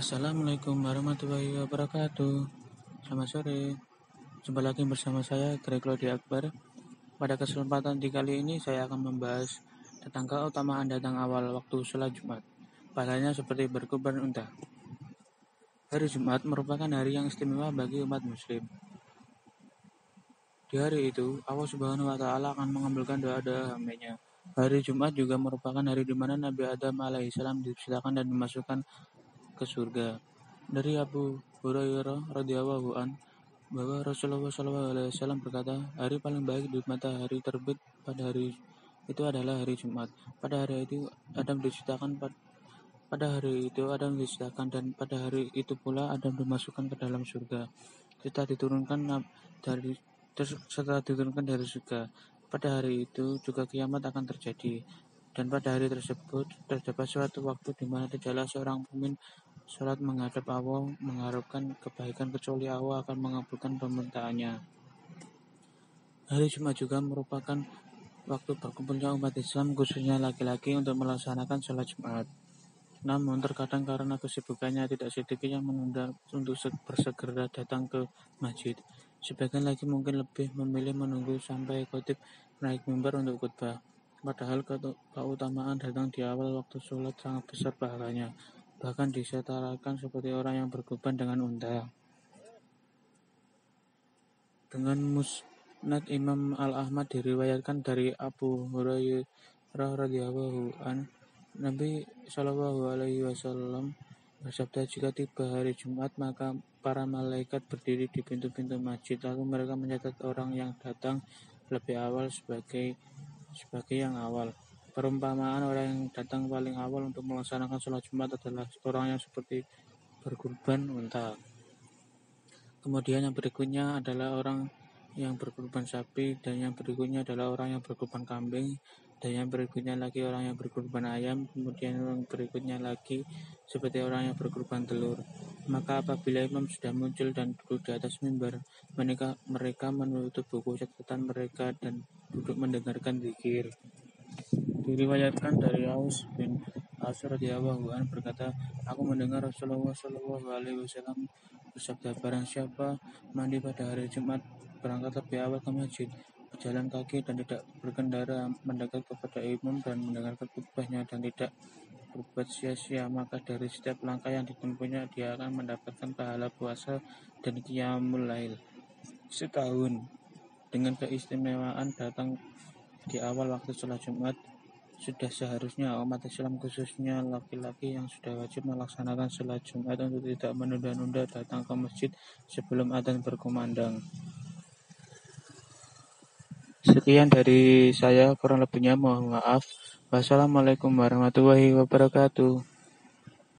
Assalamualaikum warahmatullahi wabarakatuh. Selamat sore. Jumpa lagi bersama saya Greg Lodi Akbar. Pada kesempatan di kali ini saya akan membahas tentang keutamaan datang awal waktu sholat Jumat. Padanya seperti berkubar unta. Hari Jumat merupakan hari yang istimewa bagi umat muslim. Di hari itu, Allah Subhanahu wa taala akan mengabulkan doa-doa hambanya. Hari Jumat juga merupakan hari di mana Nabi Adam alaihissalam diciptakan dan dimasukkan ke surga. Dari Abu Hurairah radhiyallahu an bahwa Rasulullah SAW berkata, hari paling baik di matahari terbit pada hari itu adalah hari Jumat. Pada hari itu Adam diciptakan pada hari itu Adam diciptakan dan pada hari itu pula Adam dimasukkan ke dalam surga. Setelah diturunkan dari setelah diturunkan dari surga. Pada hari itu juga kiamat akan terjadi. Dan pada hari tersebut terdapat suatu waktu di mana tidaklah seorang pemimpin sholat menghadap Allah mengharapkan kebaikan kecuali Allah akan mengabulkan permintaannya. Hari Jumat juga merupakan waktu berkumpulnya umat Islam khususnya laki-laki untuk melaksanakan sholat Jumat. Namun terkadang karena kesibukannya tidak sedikit yang menunda untuk bersegera datang ke masjid. Sebagian lagi mungkin lebih memilih menunggu sampai khotib naik mimbar untuk khutbah. Padahal keutamaan datang di awal waktu sholat sangat besar pahalanya bahkan disetarakan seperti orang yang berkorban dengan unta. Dengan musnad Imam Al-Ahmad diriwayatkan dari Abu Hurairah radhiyallahu an Nabi Shallallahu alaihi wasallam bersabda jika tiba hari Jumat maka para malaikat berdiri di pintu-pintu masjid lalu mereka mencatat orang yang datang lebih awal sebagai sebagai yang awal Perumpamaan orang yang datang paling awal untuk melaksanakan sholat Jumat adalah orang yang seperti berkurban unta. Kemudian yang berikutnya adalah orang yang berkurban sapi, dan yang berikutnya adalah orang yang berkurban kambing, dan yang berikutnya lagi orang yang berkurban ayam, kemudian yang berikutnya lagi seperti orang yang berkurban telur. Maka apabila imam sudah muncul dan duduk di atas mimbar, mereka, mereka menutup buku catatan mereka dan duduk mendengarkan zikir. Diriwayatkan dari Aus bin Asr radhiyallahu an berkata, aku mendengar Rasulullah Shallallahu alaihi wasallam bersabda, barang siapa mandi pada hari Jumat berangkat lebih awal ke masjid, berjalan kaki dan tidak berkendara mendekat kepada imam dan mendengarkan khutbahnya dan tidak berbuat sia-sia maka dari setiap langkah yang ditempuhnya dia akan mendapatkan pahala puasa dan qiyamul lail setahun. Dengan keistimewaan datang di awal waktu sholat Jumat sudah seharusnya umat Islam khususnya laki-laki yang sudah wajib melaksanakan sholat Jumat untuk tidak menunda-nunda datang ke masjid sebelum adzan berkumandang. Sekian dari saya, kurang lebihnya mohon maaf. Wassalamualaikum warahmatullahi wabarakatuh.